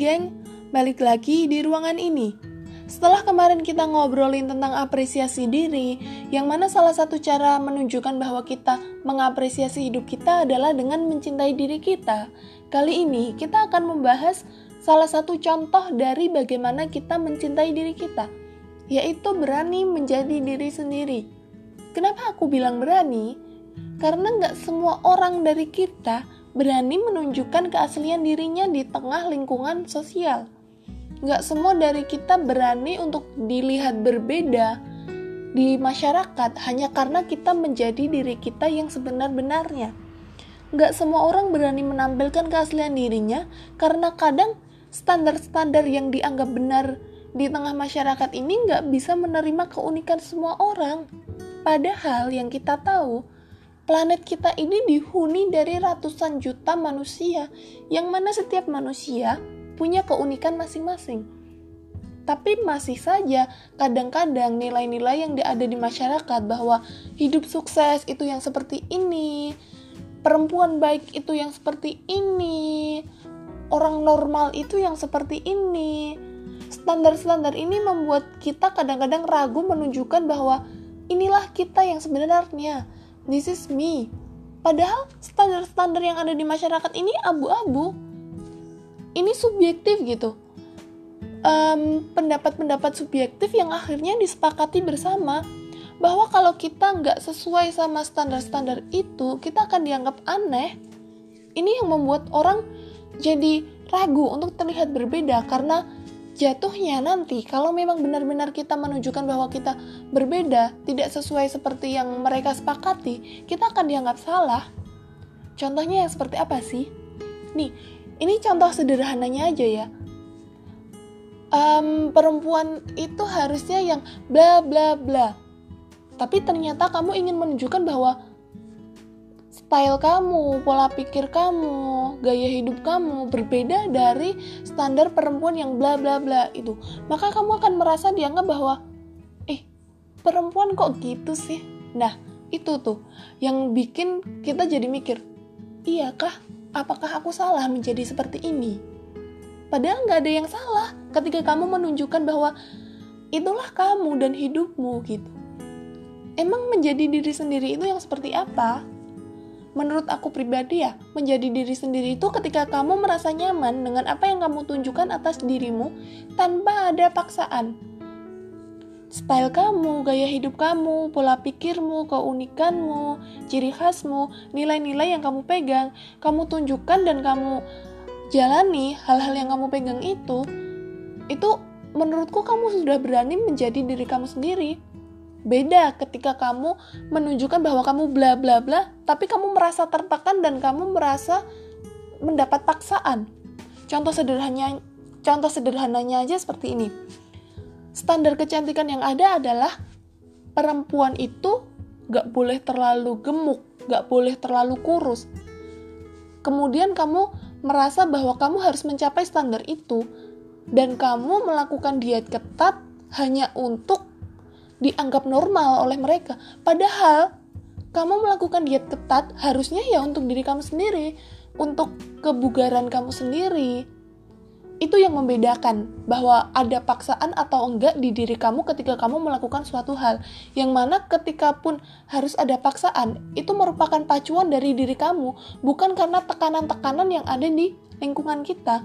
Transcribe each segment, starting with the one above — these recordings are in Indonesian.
geng, balik lagi di ruangan ini. Setelah kemarin kita ngobrolin tentang apresiasi diri, yang mana salah satu cara menunjukkan bahwa kita mengapresiasi hidup kita adalah dengan mencintai diri kita. Kali ini kita akan membahas salah satu contoh dari bagaimana kita mencintai diri kita, yaitu berani menjadi diri sendiri. Kenapa aku bilang berani? Karena nggak semua orang dari kita berani menunjukkan keaslian dirinya di tengah lingkungan sosial. Nggak semua dari kita berani untuk dilihat berbeda di masyarakat hanya karena kita menjadi diri kita yang sebenar-benarnya. Nggak semua orang berani menampilkan keaslian dirinya karena kadang standar-standar yang dianggap benar di tengah masyarakat ini nggak bisa menerima keunikan semua orang. Padahal yang kita tahu, Planet kita ini dihuni dari ratusan juta manusia, yang mana setiap manusia punya keunikan masing-masing. Tapi masih saja kadang-kadang nilai-nilai yang ada di masyarakat bahwa hidup sukses itu yang seperti ini, perempuan baik itu yang seperti ini, orang normal itu yang seperti ini. Standar-standar ini membuat kita kadang-kadang ragu menunjukkan bahwa inilah kita yang sebenarnya this is me. Padahal standar-standar yang ada di masyarakat ini abu-abu. Ini subjektif gitu. pendapat-pendapat um, subjektif yang akhirnya disepakati bersama bahwa kalau kita nggak sesuai sama standar-standar itu, kita akan dianggap aneh. Ini yang membuat orang jadi ragu untuk terlihat berbeda karena jatuhnya nanti kalau memang benar-benar kita menunjukkan bahwa kita berbeda, tidak sesuai seperti yang mereka sepakati, kita akan dianggap salah. Contohnya yang seperti apa sih? Nih, ini contoh sederhananya aja ya. Um, perempuan itu harusnya yang bla bla bla. Tapi ternyata kamu ingin menunjukkan bahwa style kamu, pola pikir kamu, gaya hidup kamu berbeda dari standar perempuan yang bla bla bla itu. Maka kamu akan merasa dianggap bahwa eh perempuan kok gitu sih. Nah, itu tuh yang bikin kita jadi mikir, iyakah? Apakah aku salah menjadi seperti ini? Padahal nggak ada yang salah ketika kamu menunjukkan bahwa itulah kamu dan hidupmu gitu. Emang menjadi diri sendiri itu yang seperti apa? Menurut aku pribadi ya, menjadi diri sendiri itu ketika kamu merasa nyaman dengan apa yang kamu tunjukkan atas dirimu tanpa ada paksaan. Style kamu, gaya hidup kamu, pola pikirmu, keunikanmu, ciri khasmu, nilai-nilai yang kamu pegang, kamu tunjukkan dan kamu jalani hal-hal yang kamu pegang itu, itu menurutku kamu sudah berani menjadi diri kamu sendiri Beda ketika kamu menunjukkan bahwa kamu bla bla bla, tapi kamu merasa tertekan dan kamu merasa mendapat paksaan. Contoh sederhananya, contoh sederhananya aja seperti ini. Standar kecantikan yang ada adalah perempuan itu gak boleh terlalu gemuk, gak boleh terlalu kurus. Kemudian kamu merasa bahwa kamu harus mencapai standar itu, dan kamu melakukan diet ketat hanya untuk dianggap normal oleh mereka. Padahal kamu melakukan diet ketat harusnya ya untuk diri kamu sendiri, untuk kebugaran kamu sendiri. Itu yang membedakan bahwa ada paksaan atau enggak di diri kamu ketika kamu melakukan suatu hal. Yang mana ketika pun harus ada paksaan, itu merupakan pacuan dari diri kamu, bukan karena tekanan-tekanan yang ada di lingkungan kita.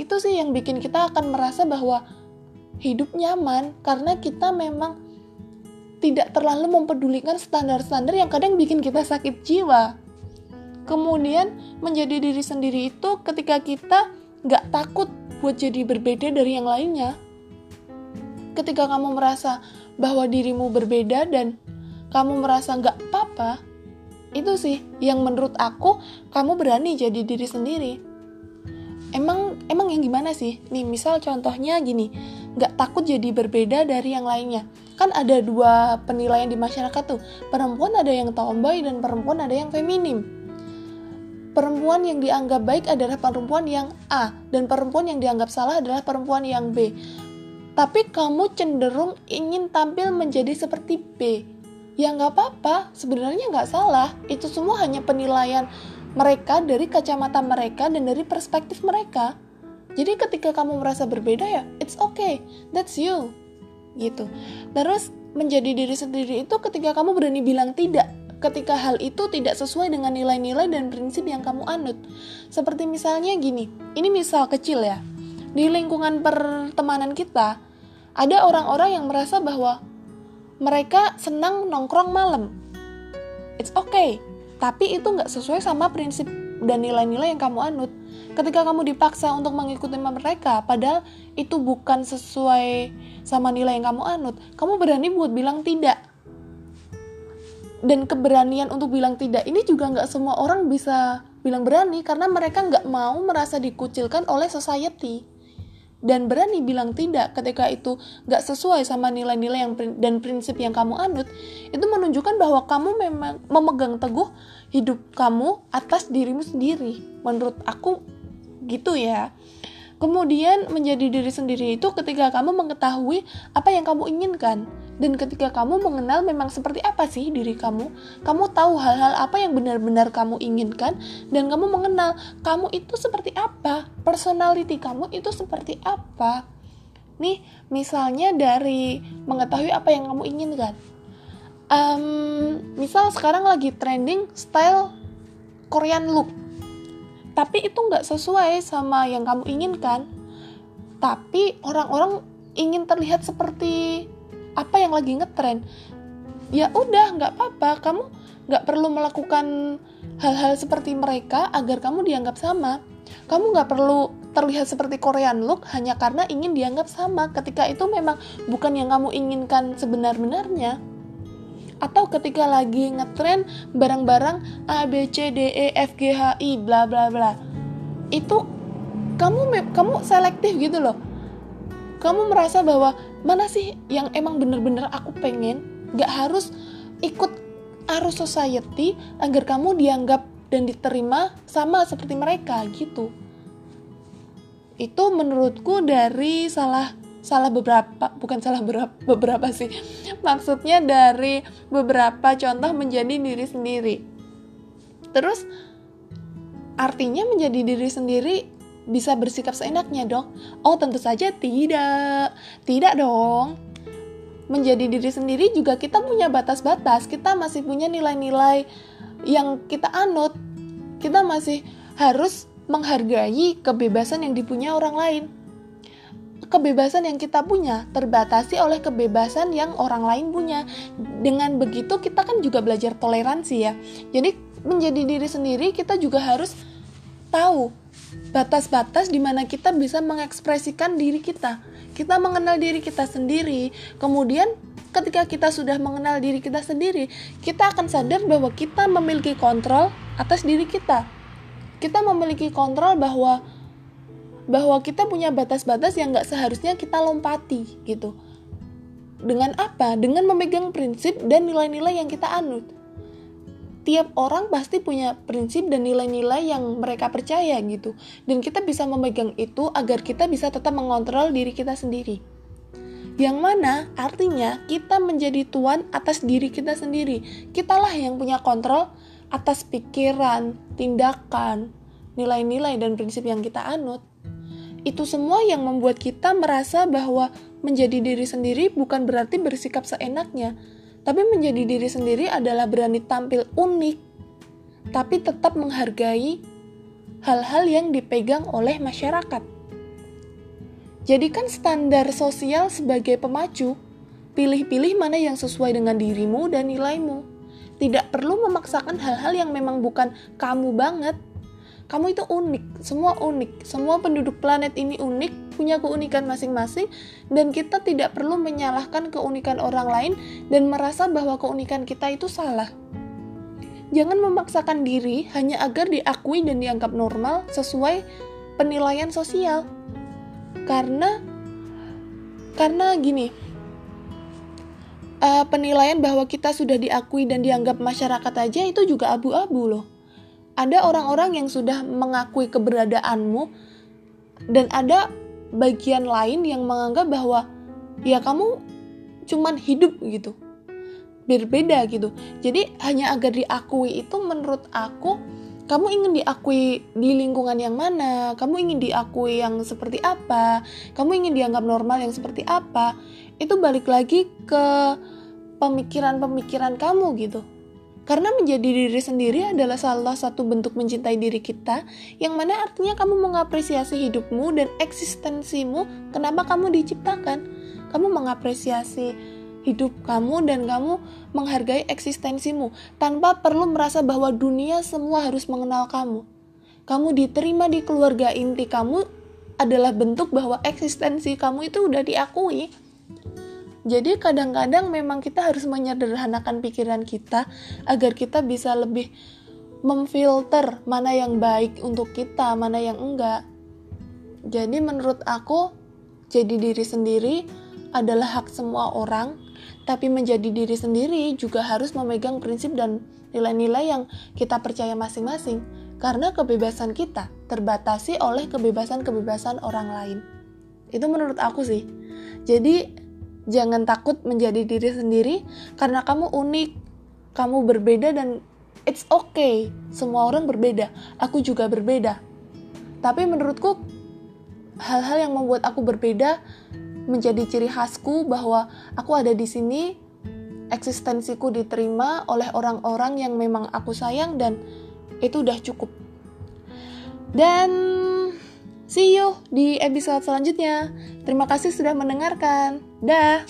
Itu sih yang bikin kita akan merasa bahwa hidup nyaman karena kita memang tidak terlalu mempedulikan standar-standar yang kadang bikin kita sakit jiwa. Kemudian menjadi diri sendiri itu ketika kita nggak takut buat jadi berbeda dari yang lainnya. Ketika kamu merasa bahwa dirimu berbeda dan kamu merasa nggak apa-apa, itu sih yang menurut aku kamu berani jadi diri sendiri. Emang emang yang gimana sih? Nih misal contohnya gini, nggak takut jadi berbeda dari yang lainnya kan ada dua penilaian di masyarakat tuh. Perempuan ada yang tomboy dan perempuan ada yang feminim. Perempuan yang dianggap baik adalah perempuan yang A dan perempuan yang dianggap salah adalah perempuan yang B. Tapi kamu cenderung ingin tampil menjadi seperti B. Ya nggak apa-apa. Sebenarnya nggak salah. Itu semua hanya penilaian mereka dari kacamata mereka dan dari perspektif mereka. Jadi ketika kamu merasa berbeda ya, it's okay, that's you. Gitu. Terus menjadi diri sendiri itu ketika kamu berani bilang tidak ketika hal itu tidak sesuai dengan nilai-nilai dan prinsip yang kamu anut. Seperti misalnya gini, ini misal kecil ya. Di lingkungan pertemanan kita, ada orang-orang yang merasa bahwa mereka senang nongkrong malam. It's okay, tapi itu nggak sesuai sama prinsip dan nilai-nilai yang kamu anut. Ketika kamu dipaksa untuk mengikuti mereka, padahal itu bukan sesuai sama nilai yang kamu anut, kamu berani buat bilang tidak. Dan keberanian untuk bilang tidak ini juga nggak semua orang bisa bilang berani karena mereka nggak mau merasa dikucilkan oleh society dan berani bilang tidak ketika itu gak sesuai sama nilai-nilai yang dan prinsip yang kamu anut itu menunjukkan bahwa kamu memang memegang teguh hidup kamu atas dirimu sendiri. Menurut aku gitu ya. Kemudian menjadi diri sendiri itu ketika kamu mengetahui apa yang kamu inginkan dan ketika kamu mengenal memang seperti apa sih diri kamu, kamu tahu hal-hal apa yang benar-benar kamu inginkan dan kamu mengenal kamu itu seperti apa, personality kamu itu seperti apa. Nih, misalnya dari mengetahui apa yang kamu inginkan. Um, misal sekarang lagi trending style Korean look, tapi itu nggak sesuai sama yang kamu inginkan. Tapi orang-orang ingin terlihat seperti apa yang lagi ngetren? Ya udah nggak apa-apa. Kamu nggak perlu melakukan hal-hal seperti mereka agar kamu dianggap sama. Kamu nggak perlu terlihat seperti Korean look hanya karena ingin dianggap sama. Ketika itu memang bukan yang kamu inginkan sebenar-benarnya. Atau ketika lagi ngetren barang-barang A B C D E F G H I bla bla bla. Itu kamu kamu selektif gitu loh. Kamu merasa bahwa mana sih yang emang bener-bener aku pengen? Gak harus ikut arus society agar kamu dianggap dan diterima sama seperti mereka gitu. Itu menurutku dari salah salah beberapa bukan salah beberapa, beberapa sih. Maksudnya dari beberapa contoh menjadi diri sendiri. Terus artinya menjadi diri sendiri bisa bersikap seenaknya dong? Oh, tentu saja tidak. Tidak dong. Menjadi diri sendiri juga kita punya batas-batas. Kita masih punya nilai-nilai yang kita anut. Kita masih harus menghargai kebebasan yang dipunya orang lain. Kebebasan yang kita punya terbatasi oleh kebebasan yang orang lain punya. Dengan begitu kita kan juga belajar toleransi ya. Jadi menjadi diri sendiri kita juga harus tahu batas-batas di mana kita bisa mengekspresikan diri kita. Kita mengenal diri kita sendiri. Kemudian ketika kita sudah mengenal diri kita sendiri, kita akan sadar bahwa kita memiliki kontrol atas diri kita. Kita memiliki kontrol bahwa bahwa kita punya batas-batas yang nggak seharusnya kita lompati gitu. Dengan apa? Dengan memegang prinsip dan nilai-nilai yang kita anut tiap orang pasti punya prinsip dan nilai-nilai yang mereka percaya gitu. Dan kita bisa memegang itu agar kita bisa tetap mengontrol diri kita sendiri. Yang mana artinya kita menjadi tuan atas diri kita sendiri. Kitalah yang punya kontrol atas pikiran, tindakan, nilai-nilai dan prinsip yang kita anut. Itu semua yang membuat kita merasa bahwa menjadi diri sendiri bukan berarti bersikap seenaknya, tapi menjadi diri sendiri adalah berani tampil unik, tapi tetap menghargai hal-hal yang dipegang oleh masyarakat. Jadikan standar sosial sebagai pemacu, pilih-pilih mana yang sesuai dengan dirimu dan nilaimu. Tidak perlu memaksakan hal-hal yang memang bukan kamu banget. Kamu itu unik, semua unik. Semua penduduk planet ini unik, punya keunikan masing-masing dan kita tidak perlu menyalahkan keunikan orang lain dan merasa bahwa keunikan kita itu salah. Jangan memaksakan diri hanya agar diakui dan dianggap normal sesuai penilaian sosial. Karena karena gini, uh, penilaian bahwa kita sudah diakui dan dianggap masyarakat aja itu juga abu-abu loh. Ada orang-orang yang sudah mengakui keberadaanmu dan ada bagian lain yang menganggap bahwa ya kamu cuman hidup gitu berbeda gitu jadi hanya agar diakui itu menurut aku kamu ingin diakui di lingkungan yang mana, kamu ingin diakui yang seperti apa, kamu ingin dianggap normal yang seperti apa, itu balik lagi ke pemikiran-pemikiran kamu gitu. Karena menjadi diri sendiri adalah salah satu bentuk mencintai diri kita, yang mana artinya kamu mengapresiasi hidupmu dan eksistensimu, kenapa kamu diciptakan. Kamu mengapresiasi hidup kamu dan kamu menghargai eksistensimu tanpa perlu merasa bahwa dunia semua harus mengenal kamu. Kamu diterima di keluarga inti kamu adalah bentuk bahwa eksistensi kamu itu udah diakui. Jadi kadang-kadang memang kita harus menyederhanakan pikiran kita agar kita bisa lebih memfilter mana yang baik untuk kita, mana yang enggak. Jadi menurut aku jadi diri sendiri adalah hak semua orang tapi menjadi diri sendiri juga harus memegang prinsip dan nilai-nilai yang kita percaya masing-masing, karena kebebasan kita terbatasi oleh kebebasan-kebebasan orang lain. Itu menurut aku sih. Jadi, jangan takut menjadi diri sendiri karena kamu unik, kamu berbeda dan it's okay. Semua orang berbeda, aku juga berbeda. Tapi menurutku hal-hal yang membuat aku berbeda menjadi ciri khasku bahwa aku ada di sini, eksistensiku diterima oleh orang-orang yang memang aku sayang dan itu udah cukup. Dan see you di episode selanjutnya. Terima kasih sudah mendengarkan. Dah.